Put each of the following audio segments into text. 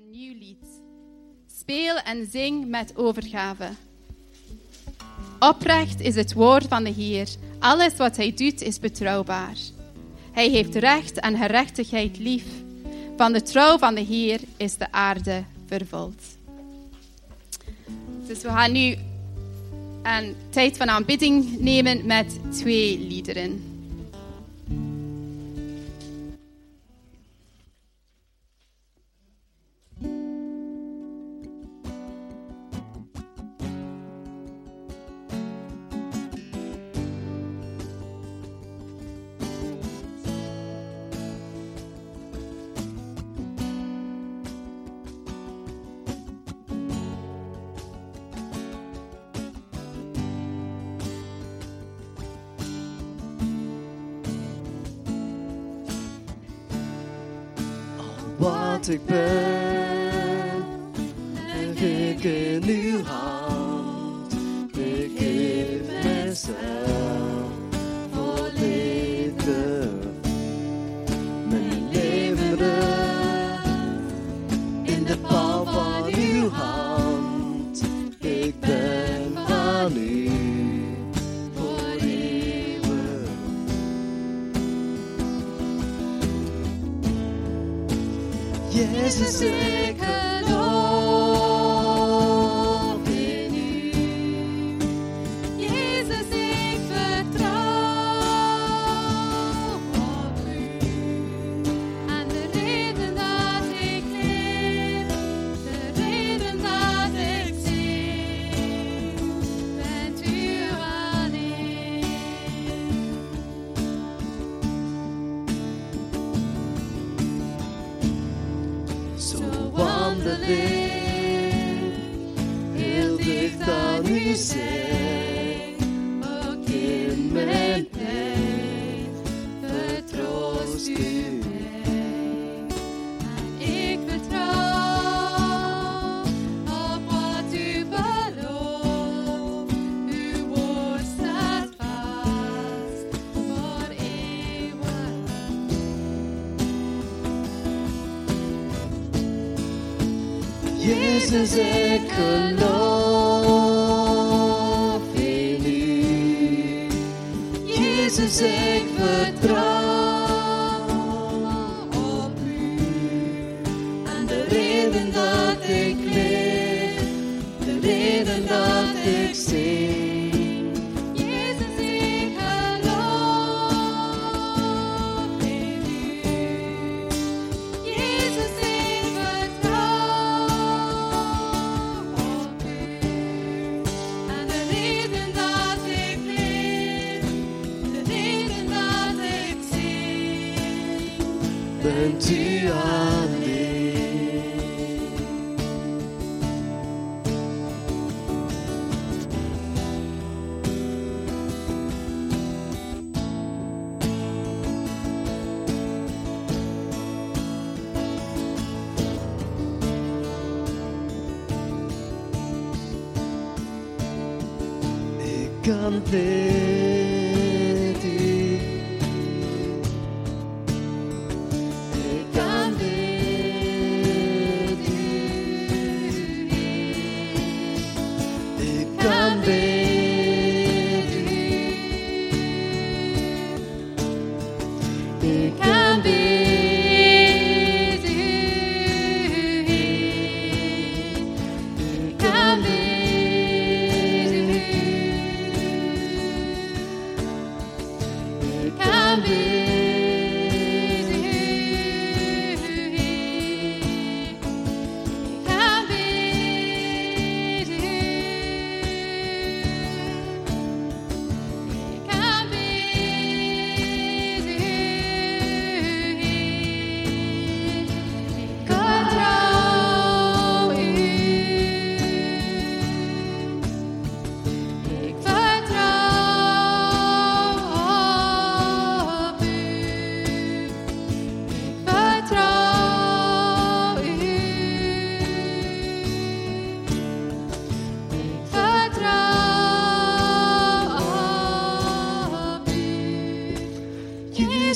een nieuw lied. Speel en zing met overgave. Oprecht is het woord van de Heer. Alles wat hij doet is betrouwbaar. Hij heeft recht en gerechtigheid lief. Van de trouw van de Heer is de aarde vervuld. Dus we gaan nu een tijd van aanbidding nemen met twee liederen. music, dizer.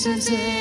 世界。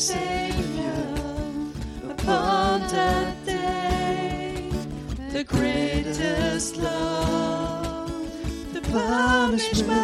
Savior upon that day, the greatest love, the punishment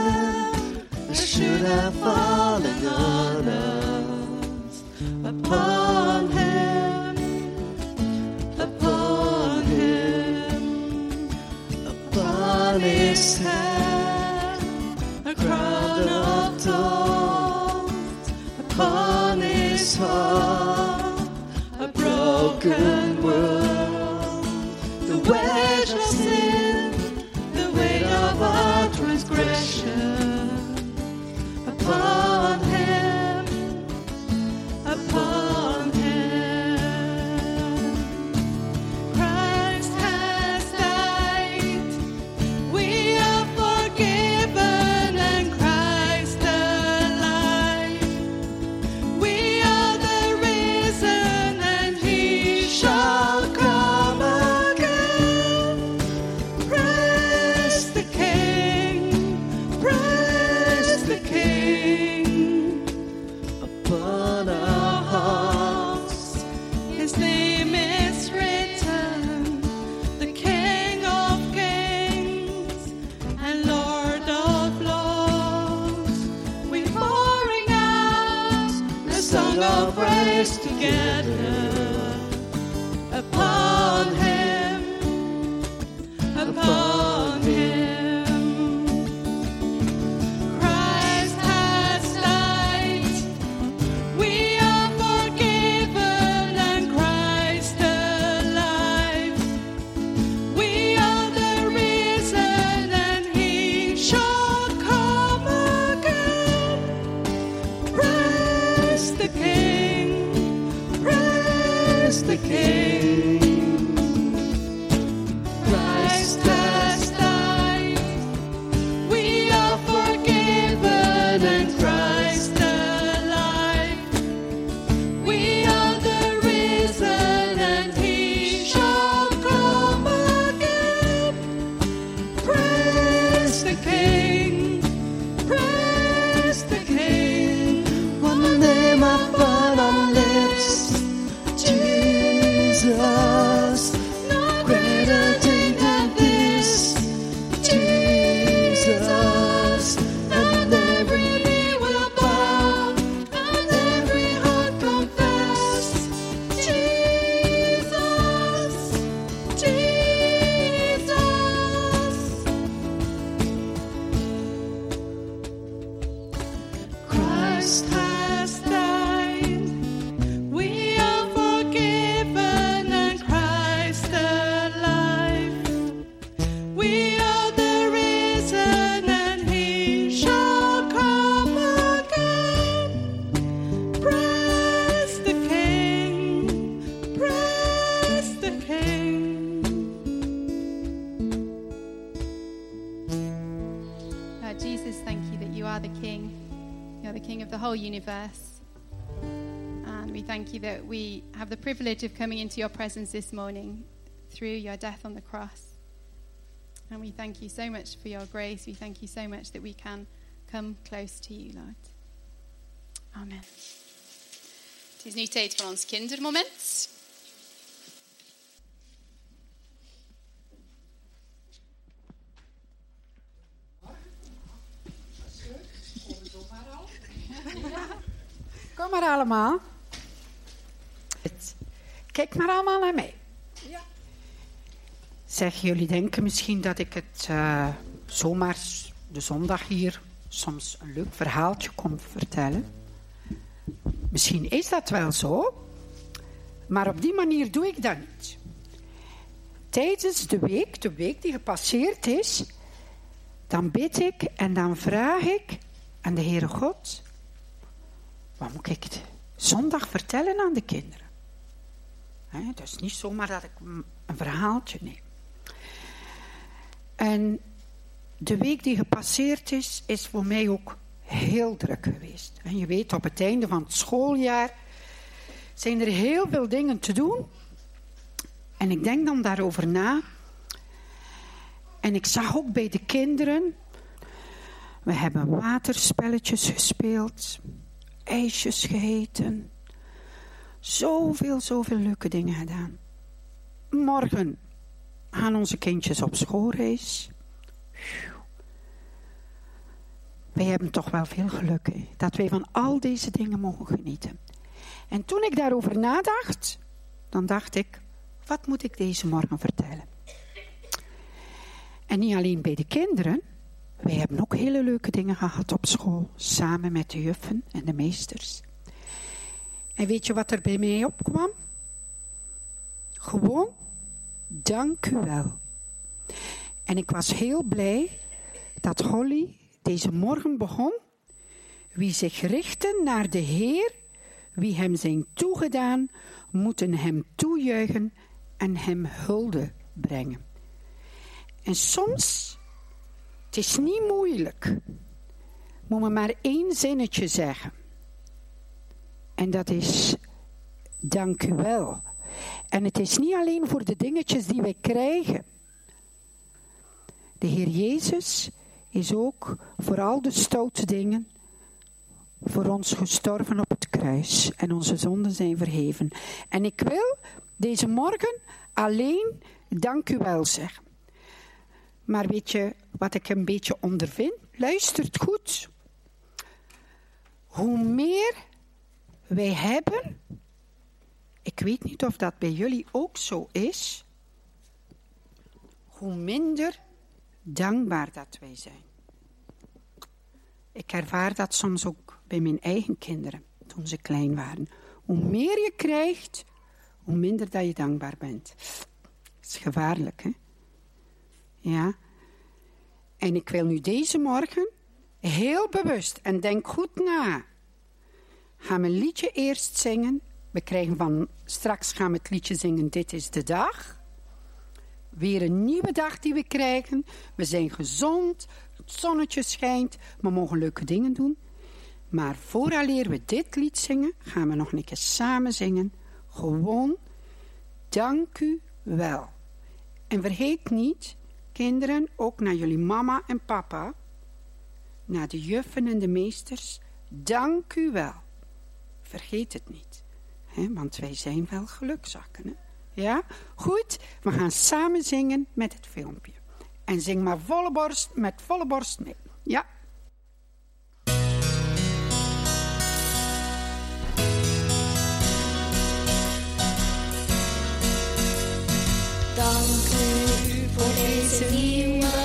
whole universe. And we thank you that we have the privilege of coming into your presence this morning through your death on the cross. And we thank you so much for your grace. We thank you so much that we can come close to you, Lord. Amen. Het is nu tijd voor ons kindermoment. Kom maar allemaal. Kijk maar allemaal naar mij. Zeg, jullie denken misschien dat ik het eh, zomaar de zondag hier soms een leuk verhaaltje kom vertellen. Misschien is dat wel zo, maar op die manier doe ik dat niet. Tijdens de week, de week die gepasseerd is, dan bid ik en dan vraag ik aan de Heere God wat moet ik het zondag vertellen aan de kinderen? Hè, Het is niet zomaar dat ik een verhaaltje neem. En de week die gepasseerd is, is voor mij ook heel druk geweest. En je weet, op het einde van het schooljaar zijn er heel veel dingen te doen. En ik denk dan daarover na. En ik zag ook bij de kinderen We hebben waterspelletjes gespeeld, ijsjes gegeten. Zoveel, zoveel leuke dingen gedaan. Morgen gaan onze kindjes op schoolreis. Wij hebben toch wel veel geluk dat wij van al deze dingen mogen genieten. En toen ik daarover nadacht, dan dacht ik, wat moet ik deze morgen vertellen? En niet alleen bij de kinderen, wij hebben ook hele leuke dingen gehad op school, samen met de juffen en de meesters. En weet je wat er bij mij opkwam? Gewoon, dank u wel. En ik was heel blij dat Holly deze morgen begon. Wie zich richten naar de Heer, wie hem zijn toegedaan, moeten hem toejuichen en hem hulde brengen. En soms, het is niet moeilijk, moet me maar één zinnetje zeggen. En dat is, dank u wel. En het is niet alleen voor de dingetjes die wij krijgen. De Heer Jezus is ook voor al de stoute dingen voor ons gestorven op het kruis. En onze zonden zijn verheven. En ik wil deze morgen alleen dank u wel zeggen. Maar weet je wat ik een beetje ondervind? Luistert goed. Hoe meer wij hebben, ik weet niet of dat bij jullie ook zo is, hoe minder dankbaar dat wij zijn. Ik ervaar dat soms ook bij mijn eigen kinderen, toen ze klein waren. Hoe meer je krijgt, hoe minder dat je dankbaar bent. Dat is gevaarlijk, hè? Ja. En ik wil nu deze morgen heel bewust en denk goed na. Gaan we een liedje eerst zingen. We krijgen van straks gaan we het liedje zingen. Dit is de dag. Weer een nieuwe dag die we krijgen. We zijn gezond. Het zonnetje schijnt. We mogen leuke dingen doen. Maar vooraleer we dit lied zingen, gaan we nog een keer samen zingen. Gewoon, dank u wel. En vergeet niet, kinderen, ook naar jullie mama en papa, naar de juffen en de meesters, dank u wel. Vergeet het niet, hè, want wij zijn wel gelukzakken. Hè? Ja, goed, we gaan samen zingen met het filmpje. En zing maar volle borst, met volle borst mee. Ja. Dank u voor deze nieuwe morgen.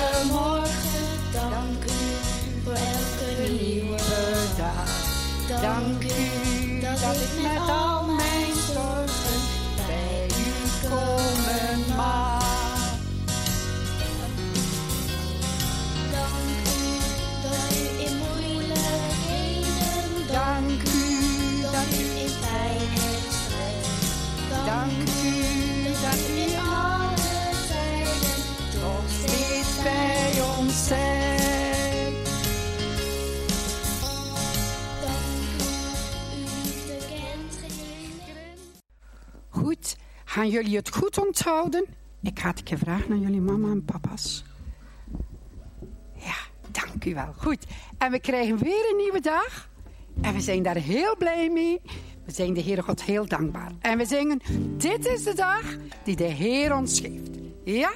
Gaan jullie het goed onthouden? Ik ga het vragen aan jullie mama en papa's. Ja, dank u wel. Goed, en we krijgen weer een nieuwe dag. En we zijn daar heel blij mee. We zijn de Heere God heel dankbaar. En we zingen, dit is de dag die de Heer ons geeft. Ja,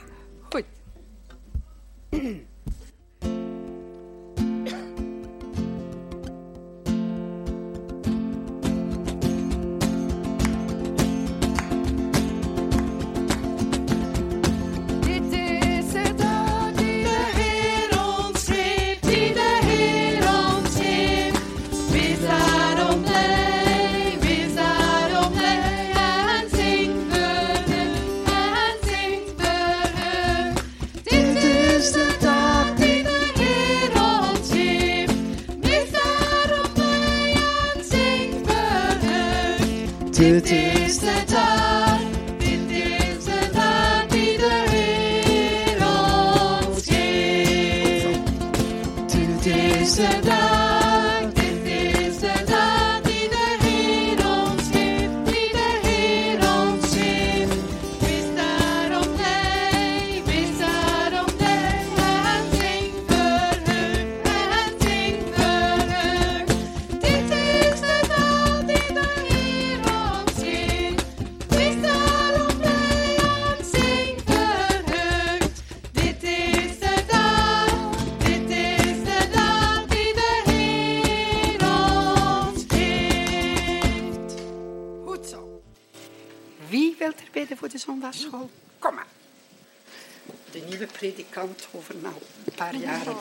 predikant over nou een paar jaren.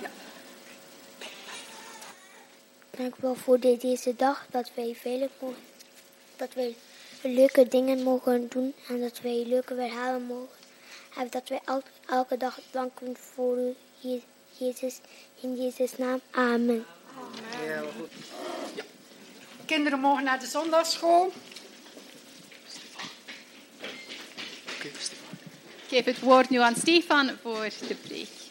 Ja. Dank u wel voor deze dag dat wij vele mogen, dat wij leuke dingen mogen doen en dat wij leuke verhalen mogen hebben. Dat wij el- elke dag danken voor u, Jezus, in Jezus' naam. Amen. Heel goed. Ja. Kinderen mogen naar de zondagschool. Oké. Ik geef het woord nu aan Stefan voor de preek.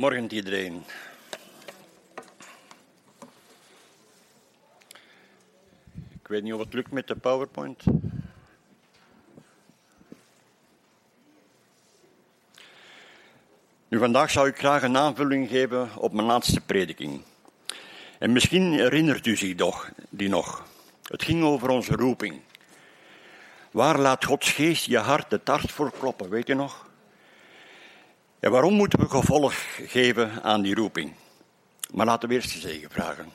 Goedemorgen iedereen. Ik weet niet of het lukt met de PowerPoint. Nu, vandaag zou ik graag een aanvulling geven op mijn laatste prediking. En misschien herinnert u zich toch, die nog. Het ging over onze roeping. Waar laat Gods geest je hart het hart voor kloppen, weet je nog? Ja, waarom moeten we gevolg geven aan die roeping? Maar laten we eerst de zegen vragen.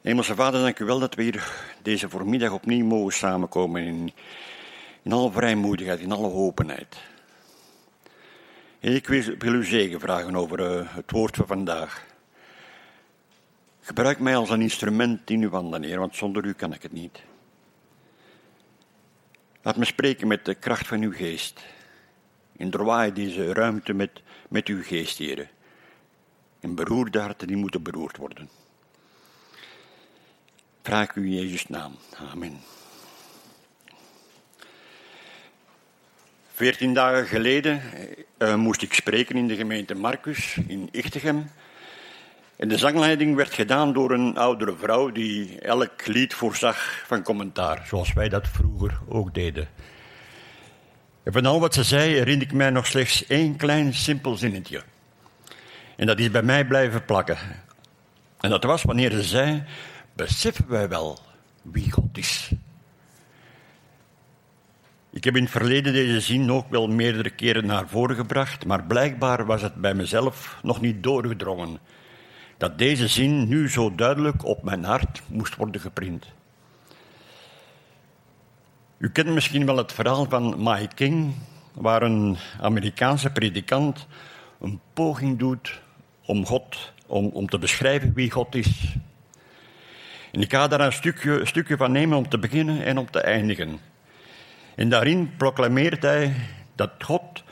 Hemelse Vader, dank u wel dat we hier deze voormiddag opnieuw mogen samenkomen in, in alle vrijmoedigheid, in alle openheid. Ik wil wil u zegen vragen over eh, het woord van vandaag. Gebruik mij als een instrument in uw handen, Heer, want zonder u kan ik het niet. Laat me spreken met de kracht van uw geest. En doorwaai deze ruimte met, met uw geest, heren. En beroerde harten die moeten beroerd worden. Vraag u in Jezus' naam. Amen. Veertien dagen geleden eh, moest ik spreken in de gemeente Marcus in Ichtegem. En de zangleiding werd gedaan door een oudere vrouw die elk lied voorzag van commentaar, zoals wij dat vroeger ook deden. En van al wat ze zei herinner ik mij nog slechts één klein simpel zinnetje. En dat is bij mij blijven plakken. En dat was wanneer ze zei, beseffen wij wel wie God is. Ik heb in het verleden deze zin ook wel meerdere keren naar voren gebracht, maar blijkbaar was het bij mezelf nog niet doorgedrongen dat deze zin nu zo duidelijk op mijn hart moest worden geprint. U kent misschien wel het verhaal van Mike King, waar een Amerikaanse predikant een poging doet om God, om, om te beschrijven wie God is. En ik ga daar een stukje, een stukje van nemen om te beginnen en om te eindigen. En daarin proclameert hij dat God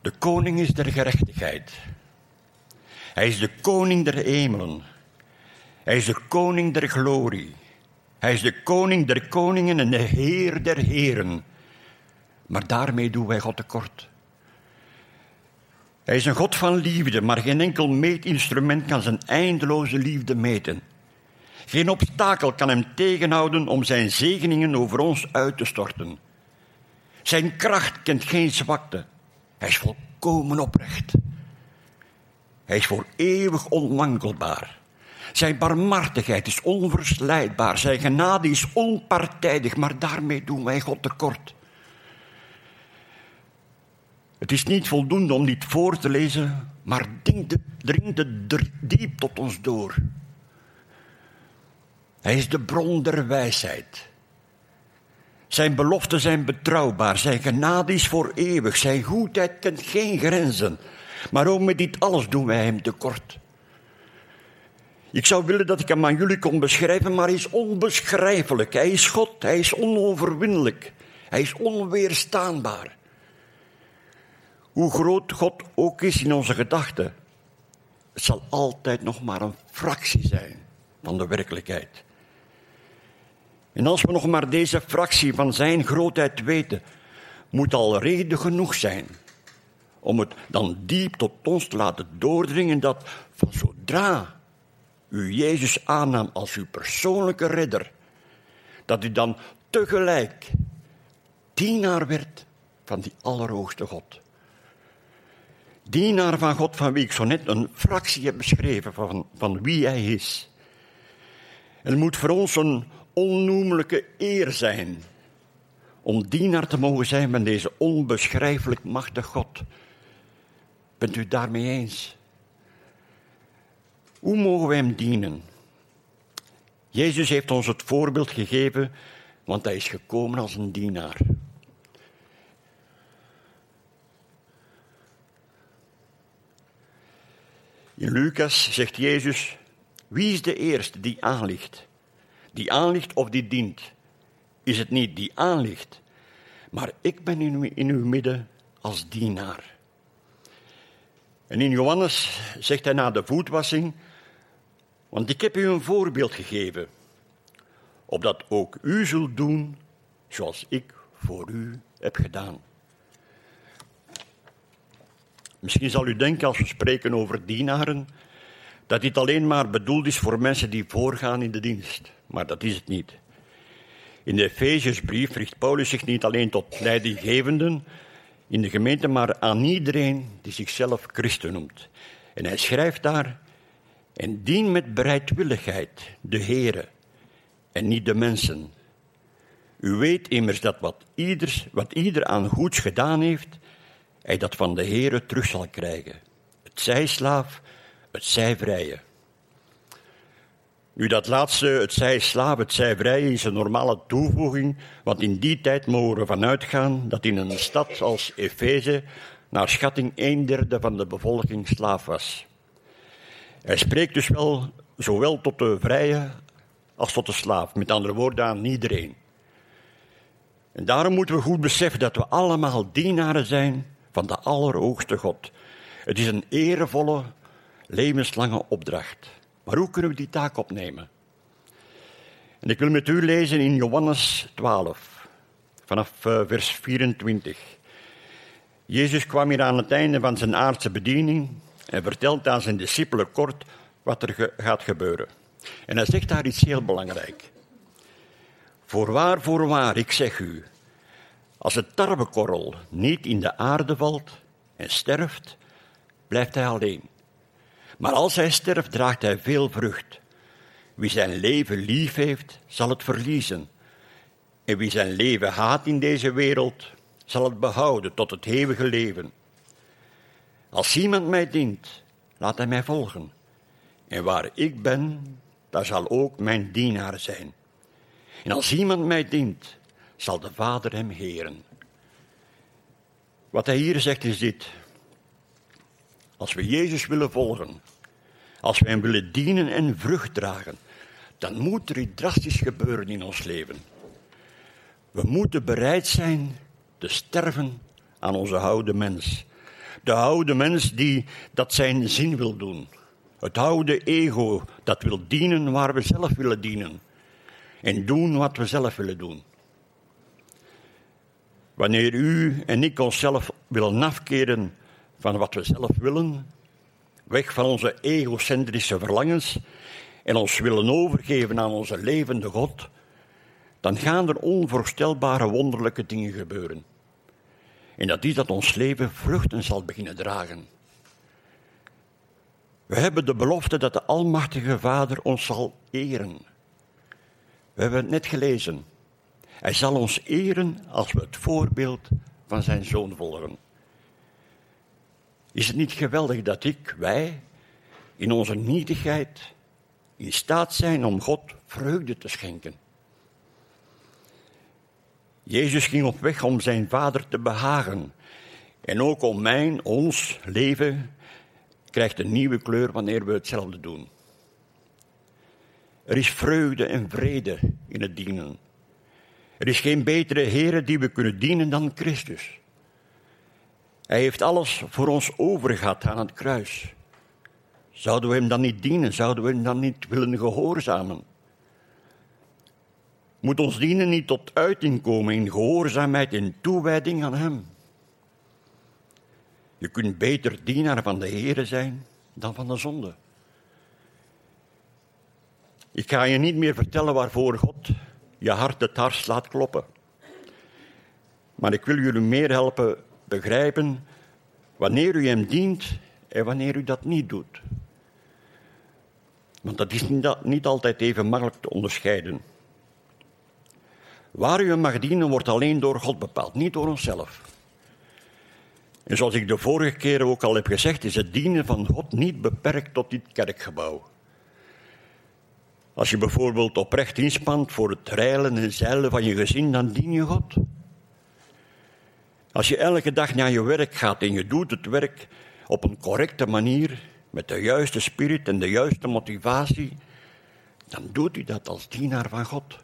de koning is der gerechtigheid. Hij is de koning der hemelen. Hij is de koning der glorie. Hij is de koning der koningen en de heer der heren. Maar daarmee doen wij God tekort. Hij is een God van liefde, maar geen enkel meetinstrument kan zijn eindeloze liefde meten. Geen obstakel kan hem tegenhouden om zijn zegeningen over ons uit te storten. Zijn kracht kent geen zwakte. Hij is volkomen oprecht. Hij is voor eeuwig onwankelbaar. Zijn barmhartigheid is onverslijdbaar. Zijn genade is onpartijdig, maar daarmee doen wij God tekort. Het is niet voldoende om dit voor te lezen, maar dringt het, diep tot ons door. Hij is de bron der wijsheid. Zijn beloften zijn betrouwbaar, zijn genade is voor eeuwig, zijn goedheid kent geen grenzen. Maar ook met dit alles doen wij hem tekort. Ik zou willen dat ik hem aan jullie kon beschrijven, maar hij is onbeschrijfelijk. Hij is God, hij is onoverwinnelijk, hij is onweerstaanbaar. Hoe groot God ook is in onze gedachten, het zal altijd nog maar een fractie zijn van de werkelijkheid. En als we nog maar deze fractie van zijn grootheid weten, moet al reden genoeg zijn om het dan diep tot ons te laten doordringen dat van zodra u Jezus aannam als uw persoonlijke redder, dat u dan tegelijk dienaar werd van die Allerhoogste God. Dienaar van God, van wie ik zo net een fractie heb beschreven van, van wie hij is. En het moet voor ons een onnoemelijke eer zijn om dienaar te mogen zijn van deze onbeschrijfelijk machtige God. Bent u daarmee eens? Hoe mogen wij hem dienen? Jezus heeft ons het voorbeeld gegeven, want hij is gekomen als een dienaar. In Lucas zegt Jezus: Wie is de eerste die aanligt? Die aanligt of die dient? Is het niet die aanligt, maar ik ben in, uw- in uw midden als dienaar. En in Johannes zegt hij na de voetwassing: Want ik heb u een voorbeeld gegeven, opdat ook u zult doen zoals ik voor u heb gedaan. Misschien zal u denken als we spreken over dienaren, dat dit alleen maar bedoeld is voor mensen die voorgaan in de dienst. Maar dat is het niet. In de Efeziërsbrief richt Paulus zich niet alleen tot leidinggevenden in de gemeente, maar aan iedereen die zichzelf christen noemt. En hij schrijft daar, en dien met bereidwilligheid de Heere en niet de mensen. U weet immers dat wat ieder, wat ieder aan goeds gedaan heeft, hij dat van de Heere terug zal krijgen. Het zij slaaf, het zij vrije. Nu, dat laatste, het zij slaaf, het zij vrije, is een normale toevoeging, want in die tijd mogen we ervan uitgaan dat in een stad als Efeze naar schatting een derde van de bevolking slaaf was. Hij spreekt dus wel zowel tot de vrije als tot de slaaf, met andere woorden aan iedereen. En daarom moeten we goed beseffen dat we allemaal dienaren zijn van de Allerhoogste God. Het is een erevolle, levenslange opdracht. Maar hoe kunnen we die taak opnemen? En ik wil met u lezen in Johannes 12, vanaf eh, vers 24. Jezus kwam hier aan het einde van zijn aardse bediening en vertelt aan zijn discipelen kort wat er gaat gebeuren. En hij zegt daar iets heel belangrijk. Voorwaar, voorwaar, ik zeg u, als het tarwekorrel niet in de aarde valt en sterft, blijft hij alleen. Maar als hij sterft, draagt hij veel vrucht. Wie zijn leven lief heeft, zal het verliezen. En wie zijn leven haat in deze wereld, zal het behouden tot het eeuwige leven. Als iemand mij dient, laat hij mij volgen. En waar ik ben, daar zal ook mijn dienaar zijn. En als iemand mij dient, zal de Vader hem heren. Wat hij hier zegt is dit. Als we Jezus willen volgen, als we hem willen dienen en vrucht dragen, dan moet er iets drastisch gebeuren in ons leven. We moeten bereid zijn te sterven aan onze oude mens. De oude mens die dat zijn zin wil doen. Het oude ego dat wil dienen waar we zelf willen dienen. En doen wat we zelf willen doen. Wanneer u en ik onszelf willen afkeren van wat we zelf willen, weg van onze egocentrische verlangens en ons willen overgeven aan onze levende God, dan gaan er onvoorstelbare wonderlijke dingen gebeuren. En dat is dat ons leven vruchten zal beginnen dragen. We hebben de belofte dat de Almachtige Vader ons zal eren. We hebben het net gelezen. Hij zal ons eren als we het voorbeeld van zijn zoon volgen. Is het niet geweldig dat ik, wij, in onze nietigheid in staat zijn om God vreugde te schenken? Jezus ging op weg om zijn Vader te behagen. En ook om mijn, ons leven krijgt een nieuwe kleur wanneer we hetzelfde doen. Er is vreugde en vrede in het dienen. Er is geen betere Heer die we kunnen dienen dan Christus. Hij heeft alles voor ons overgehad aan het kruis. Zouden we hem dan niet dienen? Zouden we hem dan niet willen gehoorzamen? Moet ons dienen niet tot uiting komen in gehoorzaamheid en toewijding aan hem? Je kunt beter dienaar van de Heer zijn dan van de zonde. Ik ga je niet meer vertellen waarvoor God je hart het hart laat kloppen. Maar ik wil jullie meer helpen begrijpen wanneer u hem dient en wanneer u dat niet doet. Want dat is niet, altijd even makkelijk te onderscheiden. Waar u hem mag dienen wordt alleen door God bepaald, niet door onszelf. En zoals ik de vorige keren ook al heb gezegd, is het dienen van God niet beperkt tot dit kerkgebouw. Als je bijvoorbeeld oprecht inspant voor het reilen en zeilen van je gezin, dan dien je God. Als je elke dag naar je werk gaat en je doet het werk op een correcte manier, met de juiste spirit en de juiste motivatie, dan doet u dat als dienaar van God.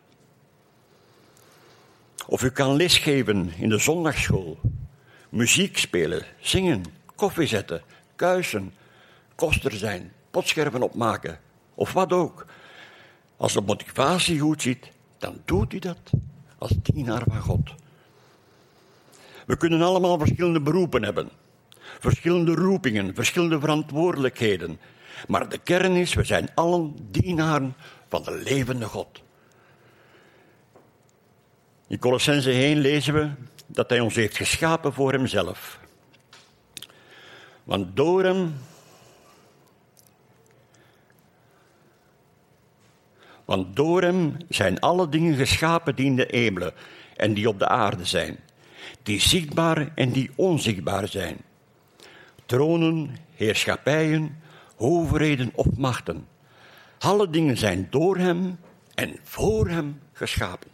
Of u kan lesgeven in de zondagschool, muziek spelen, zingen, koffie zetten, kuisen, koster zijn, potscherven opmaken of wat ook. Als de motivatie goed zit, dan doet u dat als dienaar van God. We kunnen allemaal verschillende beroepen hebben, verschillende roepingen, verschillende verantwoordelijkheden. Maar de kern is, we zijn allen dienaren van de levende God. In Colossense 1 lezen we dat hij ons heeft geschapen voor hemzelf. Want door hem. Want door hem zijn alle dingen geschapen die in de hemelen en die op de aarde zijn, die zichtbaar en die onzichtbaar zijn. Tronen, heerschappijen, overheden of machten. Alle dingen zijn door hem en voor hem geschapen.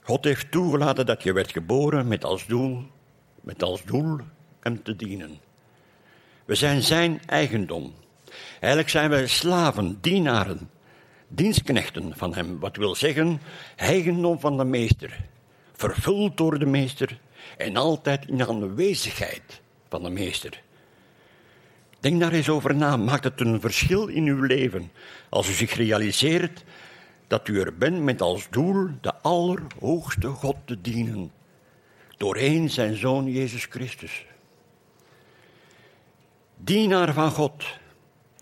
God heeft toegelaten dat je werd geboren met als doel, met als doel hem te dienen. We zijn zijn eigendom. Eigenlijk zijn wij slaven, dienaren, dienstknechten van hem. Wat wil zeggen, eigendom van de meester. Vervuld door de meester en altijd in aanwezigheid van de meester. Denk daar eens over na. Maakt het een verschil in uw leven als u zich realiseert dat u er bent met als doel de Allerhoogste God te dienen, doorheen zijn Zoon Jezus Christus. Dienaar van God,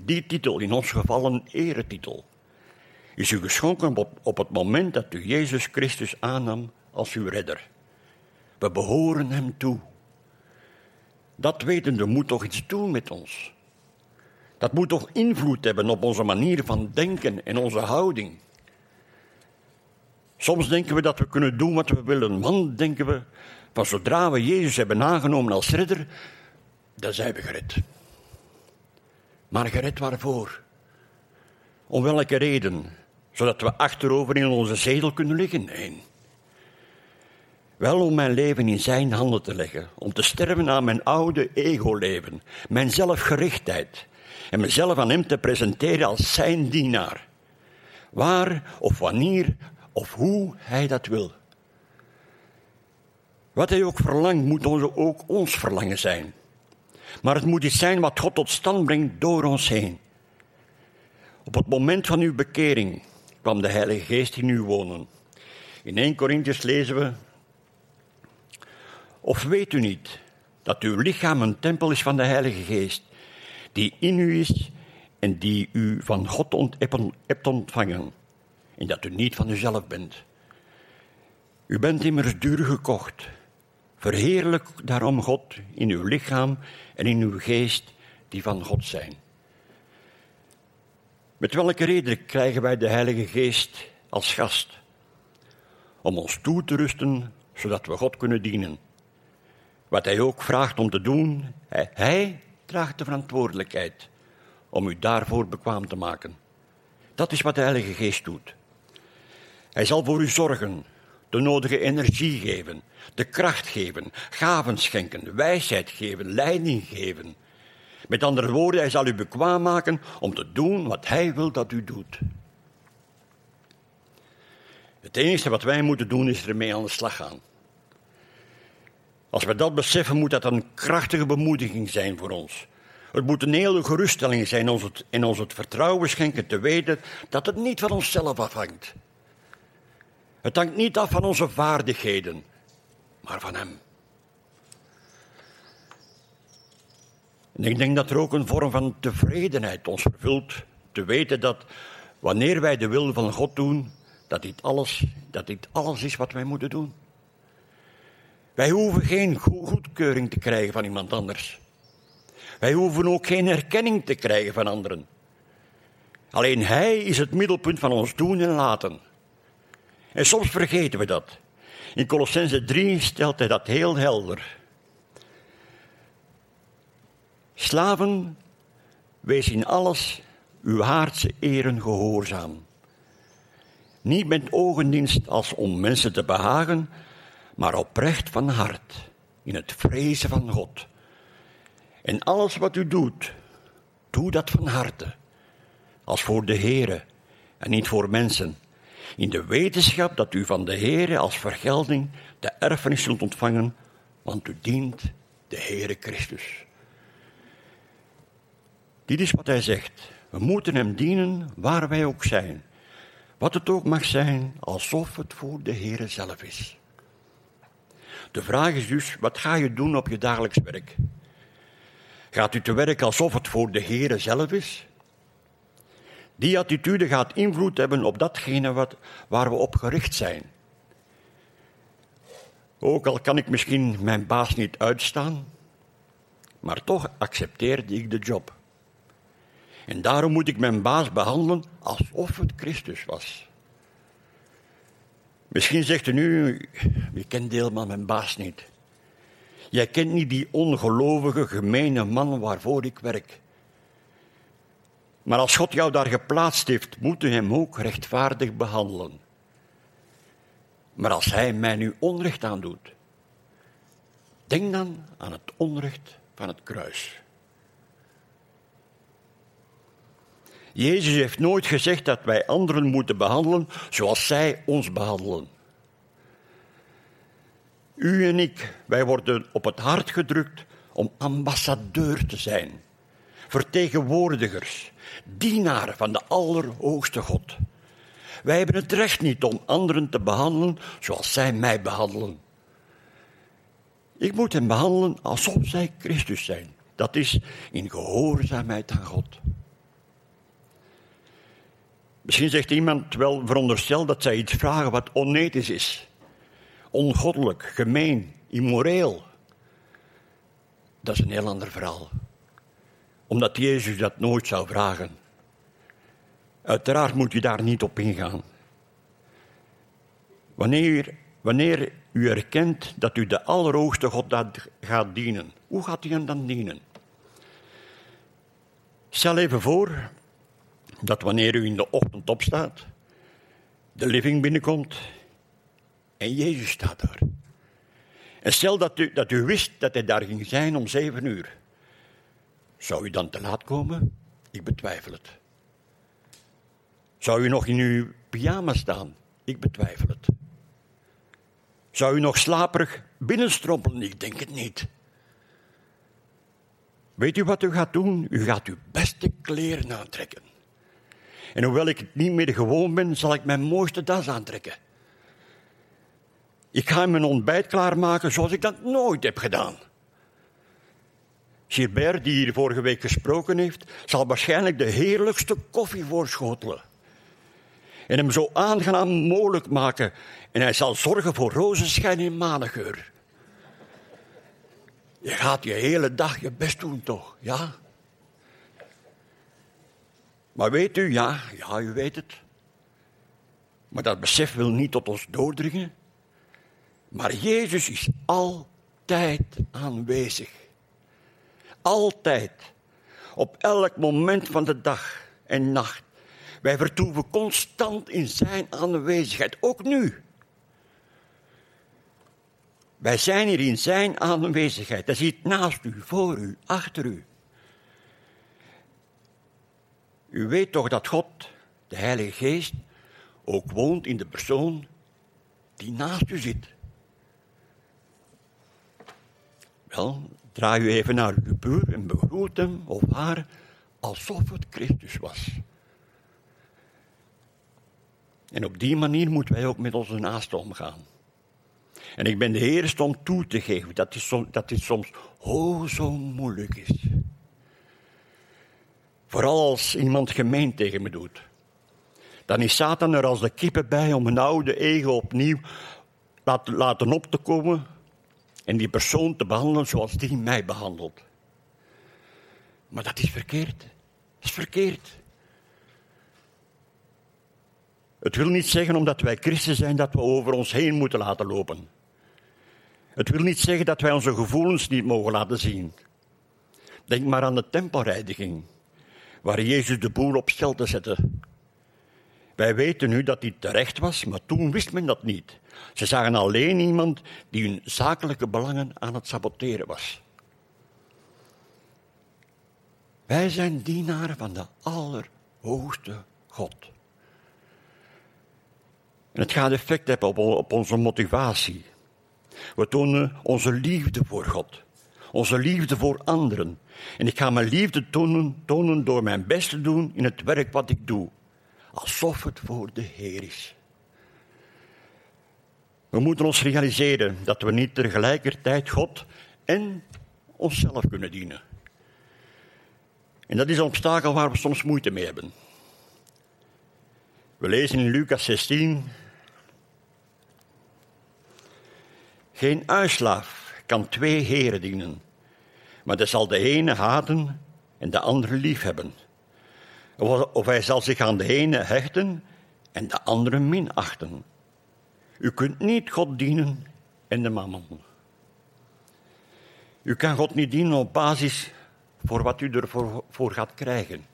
die titel, in ons geval een eretitel, is u geschonken op, op het moment dat u Jezus Christus aannam als uw redder. We behoren hem toe. Dat wetende moet toch iets doen met ons. Dat moet toch invloed hebben op onze manier van denken en onze houding. Soms denken we dat we kunnen doen wat we willen. Man, denken we, van zodra we Jezus hebben aangenomen als redder, dan zijn we gered. Maar gered waarvoor? Om welke reden? Zodat we achterover in onze zetel kunnen liggen? Nee. Wel om mijn leven in zijn handen te leggen, om te sterven aan mijn oude ego-leven, mijn zelfgerichtheid en mezelf aan hem te presenteren als zijn dienaar. Waar of wanneer of hoe hij dat wil. Wat hij ook verlangt, moet ook ons verlangen zijn. Maar het moet iets zijn wat God tot stand brengt door ons heen. Op het moment van uw bekering kwam de Heilige Geest in u wonen. In 1 Corinthians lezen we: Of weet u niet dat uw lichaam een tempel is van de Heilige Geest, die in u is en die u van God hebt ontvangen? en dat u niet van uzelf bent. U bent immers duur gekocht. Verheerlijk daarom God in uw lichaam en in uw geest die van God zijn. Met welke reden krijgen wij de Heilige Geest als gast? Om ons toe te rusten, zodat we God kunnen dienen. Wat Hij ook vraagt om te doen, Hij, draagt de verantwoordelijkheid om u daarvoor bekwaam te maken. Dat is wat de Heilige Geest doet. Hij zal voor u zorgen, de nodige energie geven, de kracht geven, gaven schenken, wijsheid geven, leiding geven. Met andere woorden, hij zal u bekwaam maken om te doen wat hij wil dat u doet. Het enige wat wij moeten doen is ermee aan de slag gaan. Als we dat beseffen, moet dat een krachtige bemoediging zijn voor ons. Het moet een hele geruststelling zijn en ons het vertrouwen schenken te weten dat het niet van onszelf afhangt. Het hangt niet af van onze vaardigheden, maar van Hem. En ik denk dat er ook een vorm van tevredenheid ons vervult. Te weten dat wanneer wij de wil van God doen, dat dit alles, dat dit alles is wat wij moeten doen. Wij hoeven geen go- goedkeuring te krijgen van iemand anders. Wij hoeven ook geen erkenning te krijgen van anderen. Alleen Hij is het middelpunt van ons doen en laten. En soms vergeten we dat. In Colossense 3 stelt hij dat heel helder. Slaven, wees in alles uw aardse eren gehoorzaam. Niet met ogendienst als om mensen te behagen, maar oprecht van hart, in het vrezen van God. En alles wat u doet, doe dat van harte, als voor de Heere en niet voor mensen, in de wetenschap dat u van de Heere als vergelding de erfenis zult ontvangen, want u dient de Heere Christus. Dit is wat hij zegt. We moeten hem dienen waar wij ook zijn. Wat het ook mag zijn, alsof het voor de Heere zelf is. De vraag is dus, wat ga je doen op je dagelijks werk? Gaat u te werk alsof het voor de Heere zelf is? Die attitude gaat invloed hebben op datgene wat, waar we op gericht zijn. Ook al kan ik misschien mijn baas niet uitstaan, maar toch accepteerde ik de job. En daarom moet ik mijn baas behandelen alsof het Christus was. Misschien zegt u nu, je kent helemaal mijn baas niet. Jij kent niet die ongelovige, gemene man waarvoor ik werk. Maar als God jou daar geplaatst heeft, moet u hem ook rechtvaardig behandelen. Maar als hij mij nu onrecht aandoet, denk dan aan het onrecht van het kruis. Jezus heeft nooit gezegd dat wij anderen moeten behandelen zoals zij ons behandelen. U en ik, wij worden op het hart gedrukt om ambassadeur te zijn, vertegenwoordigers, dienaren van de Allerhoogste God. Wij hebben het recht niet om anderen te behandelen zoals zij mij behandelen. Ik moet hen behandelen alsof zij Christus zijn. Dat is in gehoorzaamheid aan God. Misschien zegt iemand wel veronderstel dat zij iets vragen wat onethisch is. Ongoddelijk, gemeen, immoreel. Dat is een heel ander verhaal. Omdat Jezus dat nooit zou vragen. Uiteraard moet je daar niet op ingaan. Wanneer, wanneer u erkent dat u de Allerhoogste God gaat dienen, hoe gaat u hem dan dienen? Stel even voor dat wanneer u in de ochtend opstaat, de living binnenkomt en Jezus staat daar. En stel dat u, dat u wist dat hij daar ging zijn om zeven uur. Zou u dan te laat komen? Ik betwijfel het. Zou u nog in uw pyjama staan? Ik betwijfel het. Zou u nog slaperig binnenstrompelen? Ik denk het niet. Weet u wat u gaat doen? U gaat uw beste kleren aantrekken. En hoewel ik het niet meer gewoon ben, zal ik mijn mooiste das aantrekken. Ik ga mijn ontbijt klaarmaken zoals ik dat nooit heb gedaan. Gilbert, die hier vorige week gesproken heeft, zal waarschijnlijk de heerlijkste koffie voorschotelen. En hem zo aangenaam mogelijk maken. En hij zal zorgen voor rozenschijn en manengeur. Je gaat je hele dag je best doen, toch? Ja? Maar weet u, ja, ja, u weet het. Maar dat besef wil niet tot ons doordringen. Maar Jezus is altijd aanwezig. Altijd. Op elk moment van de dag en nacht. Wij vertoeven constant in zijn aanwezigheid, ook nu. Wij zijn hier in zijn aanwezigheid. Hij zit naast u, voor u, achter u. U weet toch dat God, de Heilige Geest, ook woont in de persoon die naast u zit. Wel, draai u even naar uw buur en begroet hem of haar alsof het Christus was. En op die manier moeten wij ook met onze naasten omgaan. En ik ben de eerste om toe te geven dat dit, som, dat soms zo moeilijk is. Vooral als iemand gemeen tegen me doet. Dan is Satan er als de kippen bij om een oude ego opnieuw laten op te komen en die persoon te behandelen zoals die mij behandelt. Maar dat is verkeerd. Dat is verkeerd. Het wil niet zeggen omdat wij christen zijn dat we over ons heen moeten laten lopen. Het wil niet zeggen dat wij onze gevoelens niet mogen laten zien. Denk maar aan de tempelreiniging, waar Jezus de boel op stelte zette. Wij weten nu dat hij terecht was, maar toen wist men dat niet. Ze zagen alleen iemand die hun zakelijke belangen aan het saboteren was. Wij zijn dienaren van de Allerhoogste God. En het gaat effect hebben op, op onze motivatie. We tonen onze liefde voor God, onze liefde voor anderen. En ik ga mijn liefde tonen, tonen door mijn best te doen in het werk wat ik doe, alsof het voor de Heer is. We moeten ons realiseren dat we niet tegelijkertijd God en onszelf kunnen dienen. En dat is een obstakel waar we soms moeite mee hebben. We lezen in Lucas 16. Geen uitslaaf kan twee heren dienen, maar hij zal de ene haten en de andere liefhebben. Of hij zal zich aan de ene hechten en de andere minachten. U kunt niet God dienen en de mammon. U kan God niet dienen op basis voor wat u ervoor voor gaat krijgen.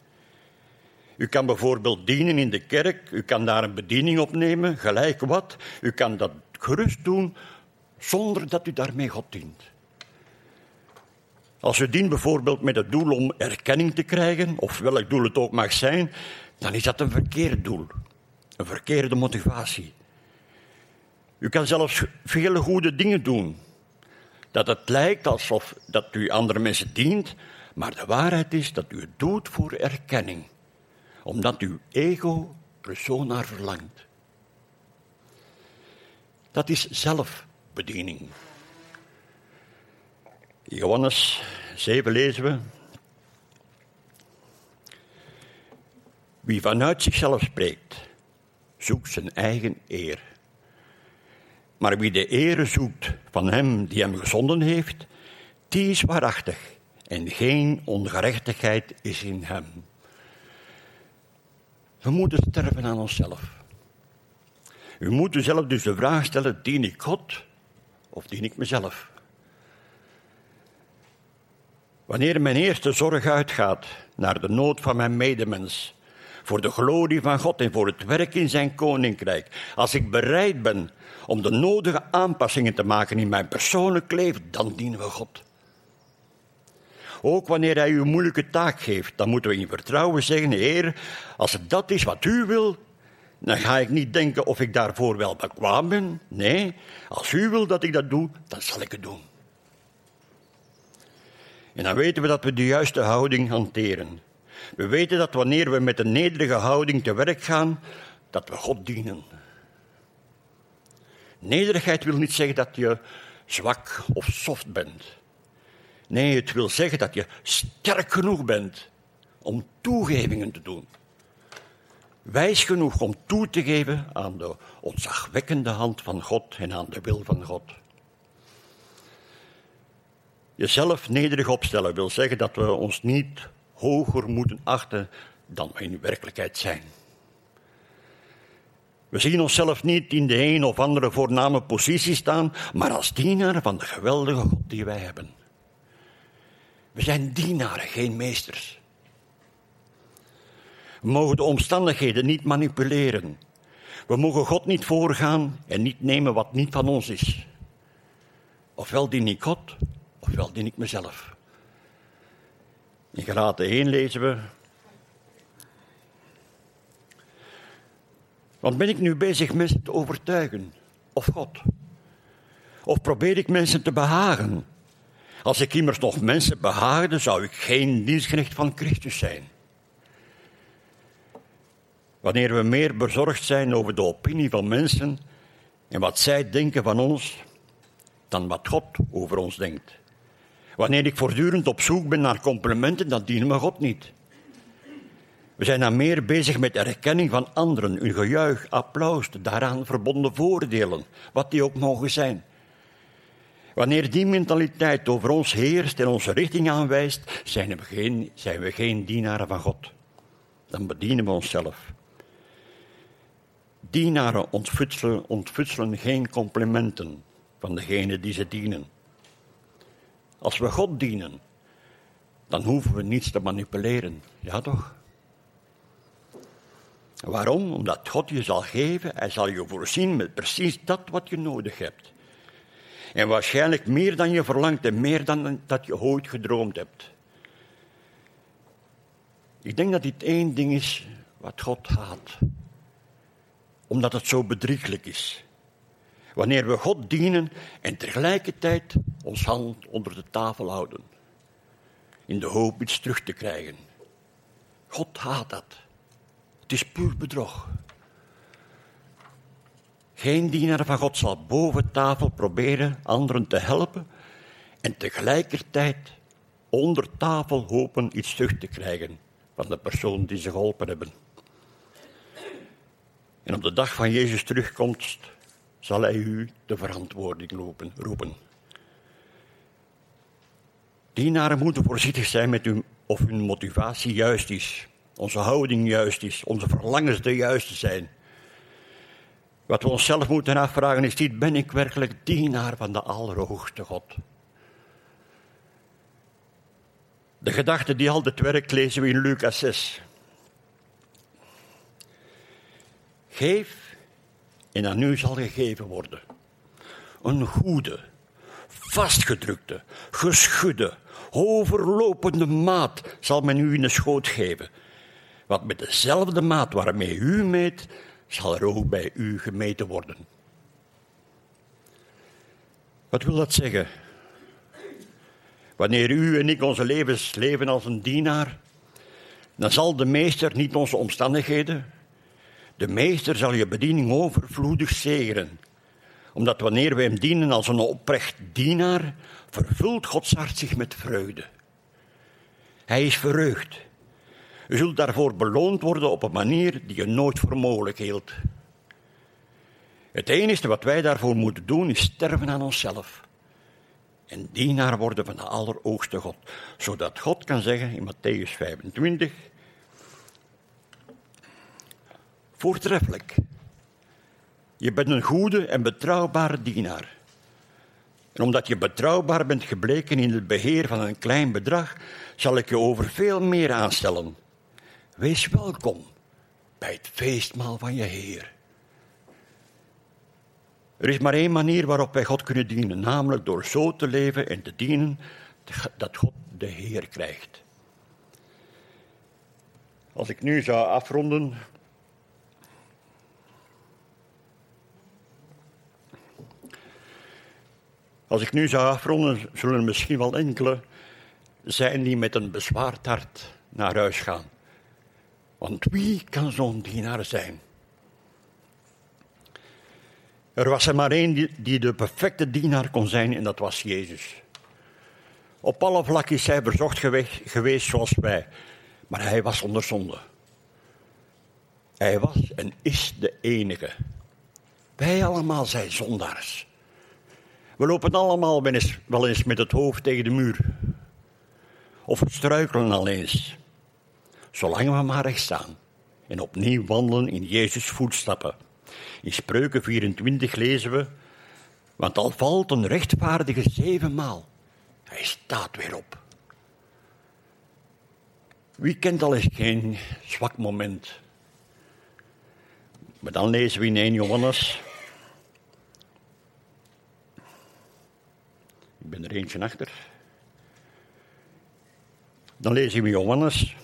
U kan bijvoorbeeld dienen in de kerk, u kan daar een bediening opnemen, gelijk wat. U kan dat gerust doen zonder dat u daarmee God dient. Als u dient bijvoorbeeld met het doel om erkenning te krijgen, of welk doel het ook mag zijn, dan is dat een verkeerd doel. Een verkeerde motivatie. U kan zelfs vele goede dingen doen. Dat het lijkt alsof dat u andere mensen dient, maar de waarheid is dat u het doet voor erkenning, omdat uw ego er zo naar verlangt. Dat is zelfbediening. In Johannes 7 lezen we. Wie vanuit zichzelf spreekt, zoekt zijn eigen eer. Maar wie de ere zoekt van hem die hem gezonden heeft, die is waarachtig en geen ongerechtigheid is in hem. We moeten sterven aan onszelf. U moet uzelf dus de vraag stellen: dien ik God of dien ik mezelf? Wanneer mijn eerste zorg uitgaat naar de nood van mijn medemens, voor de glorie van God en voor het werk in zijn koninkrijk, als ik bereid ben om de nodige aanpassingen te maken in mijn persoonlijk leven, dan dienen we God. Ook wanneer hij u een moeilijke taak geeft, dan moeten we in vertrouwen zeggen: Heer, als het dat is wat u wil, dan ga ik niet denken of ik daarvoor wel bekwaam ben. Nee, als u wil dat ik dat doe, dan zal ik het doen. En dan weten we dat we de juiste houding hanteren. We weten dat wanneer we met een nederige houding te werk gaan, dat we God dienen. Nederigheid wil niet zeggen dat je zwak of soft bent. Nee, het wil zeggen dat je sterk genoeg bent om toegevingen te doen. Wijs genoeg om toe te geven aan de ontzagwekkende hand van God en aan de wil van God. Jezelf nederig opstellen wil zeggen dat we ons niet hoger moeten achten dan we in werkelijkheid zijn. We zien onszelf niet in de een of andere voorname positie staan, maar als dienaar van de geweldige God die wij hebben. We zijn dienaren, geen meesters. We mogen de omstandigheden niet manipuleren. We mogen God niet voorgaan en niet nemen wat niet van ons is. Ofwel dien ik God, ofwel dien ik mezelf. In Galaten 1 lezen we. Want ben ik nu bezig mensen te overtuigen? Of God? Of probeer ik mensen te behagen? Als ik immers nog mensen behaagde, zou ik geen dienstknecht van Christus zijn. Wanneer we meer bezorgd zijn over de opinie van mensen en wat zij denken van ons, dan wat God over ons denkt. Wanneer ik voortdurend op zoek ben naar complimenten, dan dienen we God niet. We zijn dan meer bezig met erkenning van anderen, hun gejuich, applaus, de daaraan verbonden voordelen, wat die ook mogen zijn. Wanneer die mentaliteit over ons heerst en onze richting aanwijst, zijn we geen, zijn we geen dienaren van God. Dan bedienen we onszelf. Dienaren ontfutselen, ontfutselen geen complimenten van degene die ze dienen. Als we God dienen, dan hoeven we niets te manipuleren. Ja toch? Waarom? Omdat God je zal geven, hij zal je voorzien met precies dat wat je nodig hebt. En waarschijnlijk meer dan je verlangt en meer dan dat je ooit gedroomd hebt. Ik denk dat dit één ding is wat God haat. Omdat het zo bedrieglijk is. Wanneer we God dienen en tegelijkertijd ons hand onder de tafel houden. In de hoop iets terug te krijgen. God haat dat. Het is puur bedrog. Geen dienaar van God zal boven tafel proberen anderen te helpen en tegelijkertijd onder tafel hopen iets terug te krijgen van de persoon die ze geholpen hebben. En op de dag van Jezus terugkomst zal hij u de verantwoording lopen, roepen. Dienaren moeten voorzichtig zijn met hun, of hun motivatie juist is, onze houding juist is, onze verlangens de juiste zijn. Wat we onszelf moeten afvragen is dit, ben ik werkelijk dienaar van de Allerhoogste God? De gedachte die altijd werkt lezen we in Lucas 6. Geef en aan u zal gegeven worden. Een goede, vastgedrukte, geschudde, overlopende maat zal men u in de schoot geven. Want met dezelfde maat waarmee u meet, zal er ook bij u gemeten worden. Wat wil dat zeggen? Wanneer u en ik onze levens leven als een dienaar, dan zal de meester niet onze omstandigheden, de meester zal je bediening overvloedig zegenen. Omdat wanneer we hem dienen als een oprecht dienaar, vervult Gods hart zich met vreugde. Hij is verheugd. U zult daarvoor beloond worden op een manier die je nooit voor mogelijk hield. Het enige wat wij daarvoor moeten doen is sterven aan onszelf. En dienaar worden van de Allerhoogste God. Zodat God kan zeggen in Matthäus 25. Voortreffelijk. Je bent een goede en betrouwbare dienaar. En omdat je betrouwbaar bent gebleken in het beheer van een klein bedrag, zal ik je over veel meer aanstellen. Wees welkom bij het feestmaal van je Heer. Er is maar één manier waarop wij God kunnen dienen, namelijk door zo te leven en te dienen dat God de Heer krijgt. Als ik nu zou afronden. Als ik nu zou afronden, zullen er misschien wel enkele zijn die met een bezwaard hart naar huis gaan. Want wie kan zo'n dienaar zijn? Er was er maar één die de perfecte dienaar kon zijn en dat was Jezus. Op alle vlakken is hij verzocht geweest zoals wij, maar hij was zonder zonde. Hij was en is de enige. Wij allemaal zijn zondaars. We lopen allemaal wel eens met het hoofd tegen de muur. Of struikelen al eens. Zolang we maar recht staan en opnieuw wandelen in Jezus' voetstappen. In Spreuken 24 lezen we, want al valt een rechtvaardige zevenmaal, hij staat weer op. Wie kent al eens geen zwak moment? Maar dan lezen we in 1 Johannes. Ik ben er eentje achter. Dan lezen we Johannes.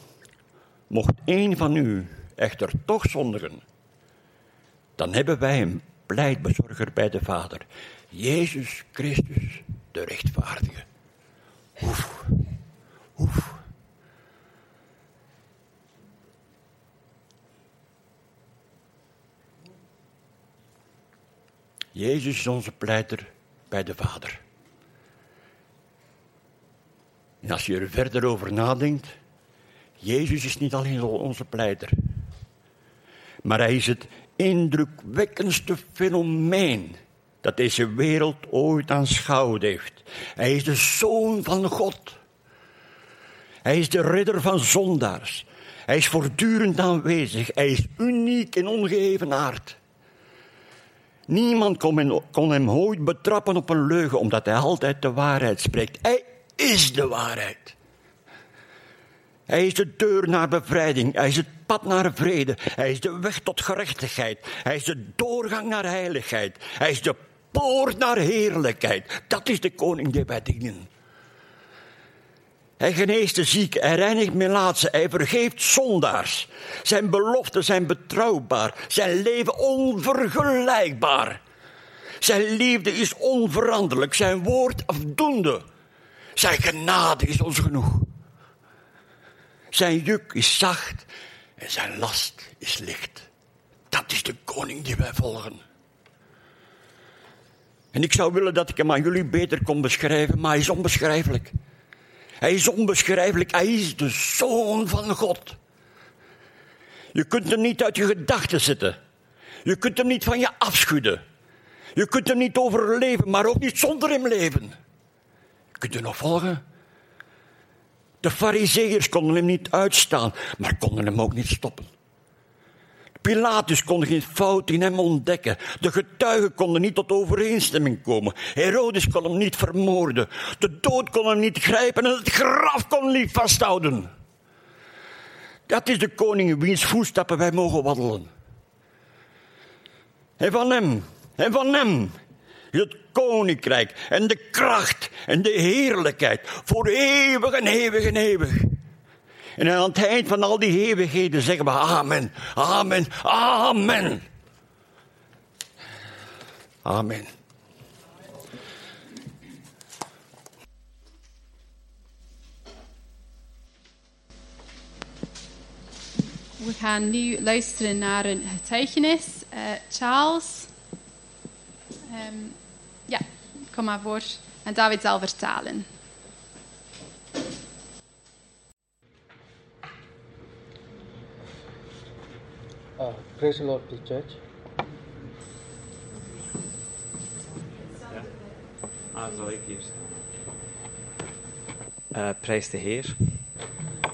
Mocht één van u echter toch zondigen, dan hebben wij een pleitbezorger bij de Vader. Jezus Christus, de rechtvaardige. Oef, oef. Jezus is onze pleiter bij de Vader. En als je er verder over nadenkt, Jezus is niet alleen onze pleiter, maar hij is het indrukwekkendste fenomeen dat deze wereld ooit aanschouwd heeft. Hij is de zoon van God. Hij is de ridder van zondaars. Hij is voortdurend aanwezig. Hij is uniek en ongeëvenaard. Niemand kon hem ooit betrappen op een leugen, omdat hij altijd de waarheid spreekt. Hij is de waarheid. Hij is de deur naar bevrijding. Hij is het pad naar vrede. Hij is de weg tot gerechtigheid. Hij is de doorgang naar heiligheid. Hij is de poort naar heerlijkheid. Dat is de koning die wij dienen. Hij geneest de zieken, hij reinigt melaatsen, hij vergeeft zondaars. Zijn beloften zijn betrouwbaar, zijn leven onvergelijkbaar. Zijn liefde is onveranderlijk, zijn woord afdoende. Zijn genade is ons genoeg. Zijn juk is zacht en zijn last is licht. Dat is de koning die wij volgen. En ik zou willen dat ik hem aan jullie beter kon beschrijven, maar hij is onbeschrijfelijk. Hij is onbeschrijfelijk. Hij is de zoon van God. Je kunt hem niet uit je gedachten zetten. Je kunt hem niet van je afschudden. Je kunt hem niet overleven, maar ook niet zonder hem leven. Kunt u nog volgen? De fariseeërs konden hem niet uitstaan, maar konden hem ook niet stoppen. Pilatus kon geen fout in hem ontdekken. De getuigen konden niet tot overeenstemming komen. Herodes kon hem niet vermoorden. De dood kon hem niet grijpen en het graf kon hem niet vasthouden. Dat is de koning in wiens voetstappen wij mogen wandelen. En van hem, en van hem, het koninkrijk en de kracht en de heerlijkheid voor eeuwig en eeuwig en eeuwig. En aan het eind van al die eeuwigheden zeggen we amen, amen, amen. Amen. We gaan nu luisteren naar een getuigenis. Eh, Charles, ehm, ja, kom maar voor. En David zal vertalen. Uh, praise the Lord, the church. Ah, zal ik hier staan. Eh, prijs de Heer.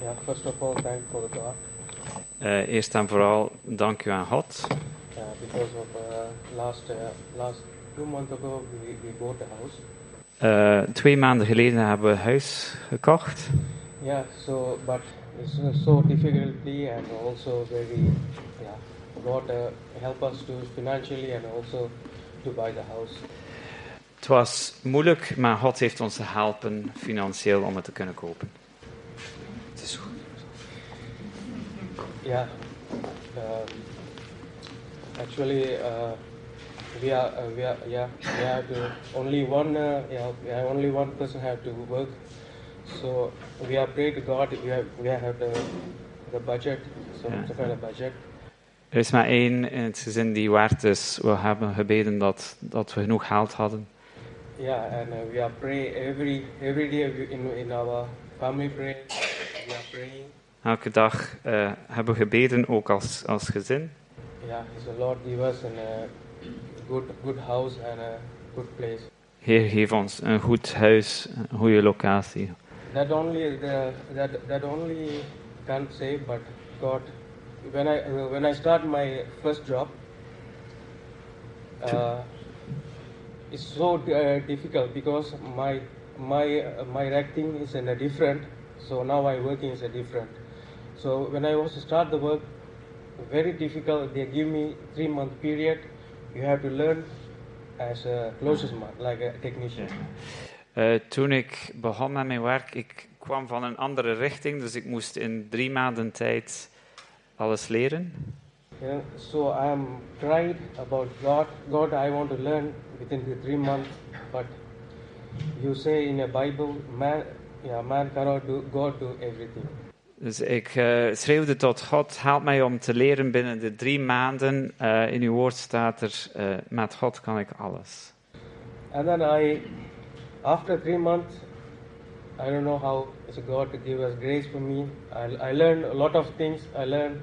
Yeah, first of all, thank for the God Eh, eerst en vooral dank u aan God. uh, because of uh, last uh, last two months ago we, we bought a house. Eh, twee maanden geleden hebben we een huis gekocht. Yeah, so but it's so difficultly and also very yeah. God uh, help us to financially and also to buy the house. Het was moeilijk, maar God heeft ons geholpen financieel om het te kunnen kopen. Het is goed. Yeah. Um, actually, uh, we are uh, we are yeah we have to only one uh, yeah we have only one person have to work. So we have prayed to God. We have we have the the budget. So Yeah. some kind of budget. Er is maar één in het gezin die waard is. We hebben gebeden dat, dat we genoeg geld hadden. Yeah, and uh, we are pray every every day in in our family prayer. We are praying. Elke dag eh, hebben we gebeden, ook als, als gezin. Yeah, so Lord give us an, uh, good good house and a good place. Heer, geef ons een goed huis, een goede locatie. That only the that that only can't say, but God. When I uh, when I start my first job, uh, it's so uh, difficult because my my uh, my acting is in a different. So now I working is a different. So when I was to start the work, very difficult. They give me three month period. You have to learn as a closest man, like a technician. Eh, toen ik begon met mijn werk, ik kwam van een andere richting, dus ik moest in drie maanden tijd alles leren. Yeah, so I am tried about God. God, I want to learn within the three months, but you say in the Bible, man, yeah, man cannot do. God do everything. Dus ik eh, schreeuwde tot God, help mij om te leren binnen de drie maanden. Eh, in uw woord staat er, eh, met God kan ik alles. And then I, after three months, I don't know how it's God to give us grace for me. I, I learned a lot of things. I learned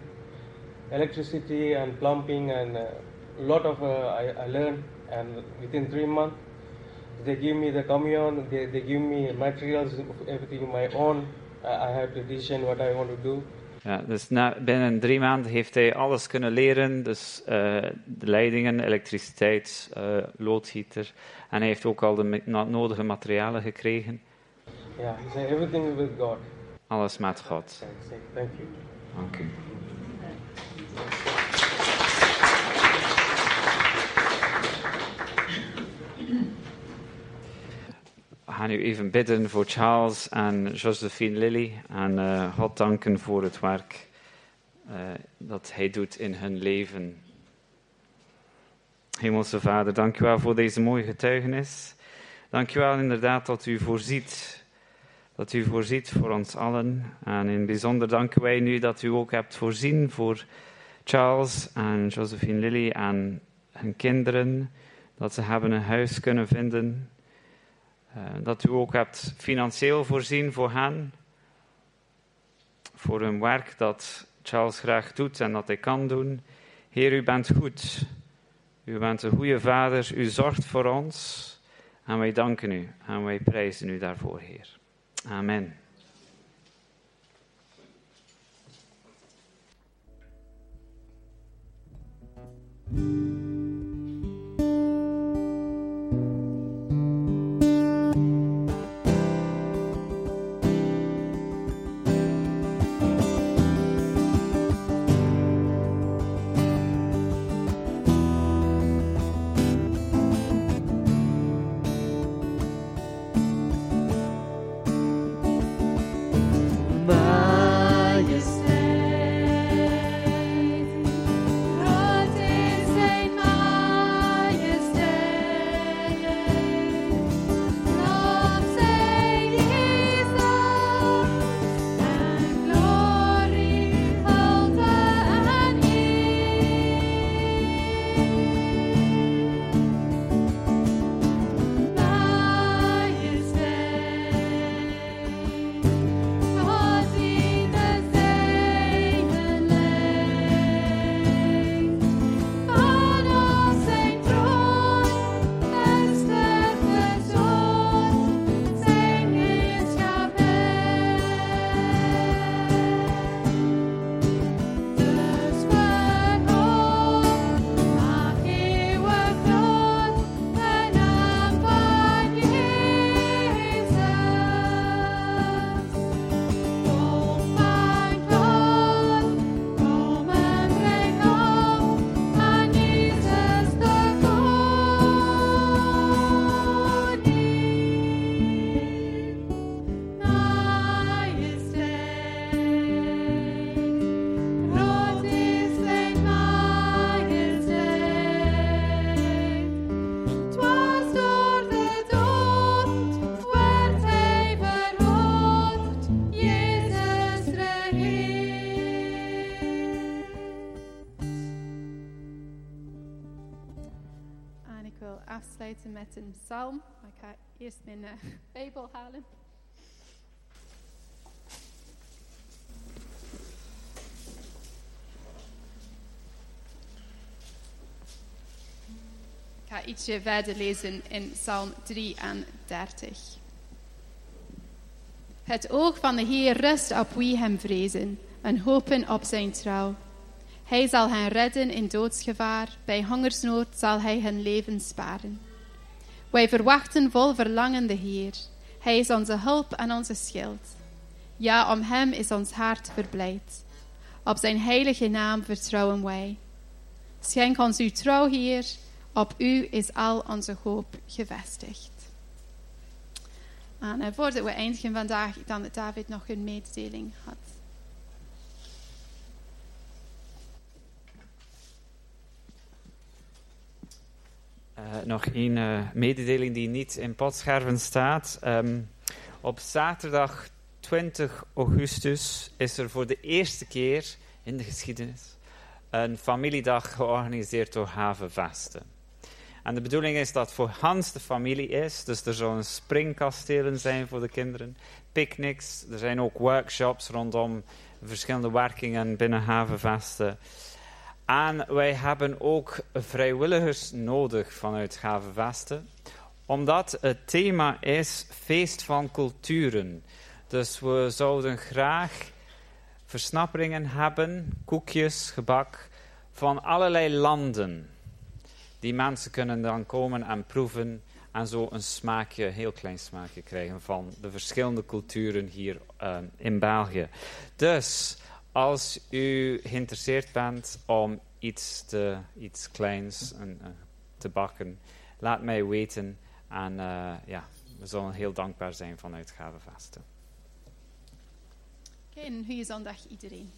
electricity and plumbing and uh, a lot of uh, I, learned. And within three months, they give me the commune. They, they give me materials, everything my own. I, have to decision what I want to do. Ja, dus na, binnen drie maanden heeft hij alles kunnen leren. Dus eh, de leidingen, elektriciteit, eh, loodgieter. En hij heeft ook al de nodige materialen gekregen. Yeah, he said everything with God. Alles met God. Thank you. Dank u. We gaan nu even bidden voor Charles en Josephine Lilly. En eh, God danken voor het werk eh, dat hij doet in hun leven. Hemelse Vader, dank u wel voor deze mooie getuigenis. Dank u wel inderdaad dat u voorziet. Dat u voorziet voor ons allen. En in bijzonder danken wij nu dat u ook hebt voorzien voor Charles en Josephine Lilly en hun kinderen. Dat ze hebben een huis kunnen vinden. Eh, dat u ook hebt financieel voorzien voor hen. Voor hun werk dat Charles graag doet en dat hij kan doen. Heer, u bent goed. U bent een goede vader. U zorgt voor ons. En wij danken u en wij prijzen u daarvoor, Heer. Amen. Psalm. Ik ga eerst mijn eh, Bijbel halen. Ik ga ietsje verder lezen in Psalm 33. Het oog van de Heer rust op wie hem vrezen en hopen op zijn trouw. Hij zal hen redden in doodsgevaar, bij hongersnood zal hij hun leven sparen. Wij verwachten vol verlangen de Heer. Hij is onze hulp en onze schild. Ja, om hem is ons hart verblijd. Op zijn heilige naam vertrouwen wij. Schenk ons uw trouw, Heer. Op u is al onze hoop gevestigd. En voordat we eindigen vandaag, dan dat David nog een mededeling had. Nog één eh, mededeling die niet in potscherven staat. Ehm, op zaterdag 20 augustus is er voor de eerste keer in de geschiedenis een familiedag georganiseerd door Havenvesten. En de bedoeling is dat voor Hans de familie is, dus er zullen springkastelen zijn voor de kinderen, picknicks, er zijn ook workshops rondom verschillende werkingen binnen Havenvesten. En wij hebben ook vrijwilligers nodig vanuit Havenvesten, omdat het thema is feest van culturen. Dus we zouden graag versnapperingen hebben, koekjes, gebak, van allerlei landen. Die mensen kunnen dan komen en proeven en zo een smaakje, een heel klein smaakje krijgen van de verschillende culturen hier uh, in België. Dus als u geïnteresseerd bent om iets, te, iets kleins uh, te bakken, laat mij weten. En uh, ja, we zullen heel dankbaar zijn vanuit Gavenvasten. Oké, een goede zondag iedereen.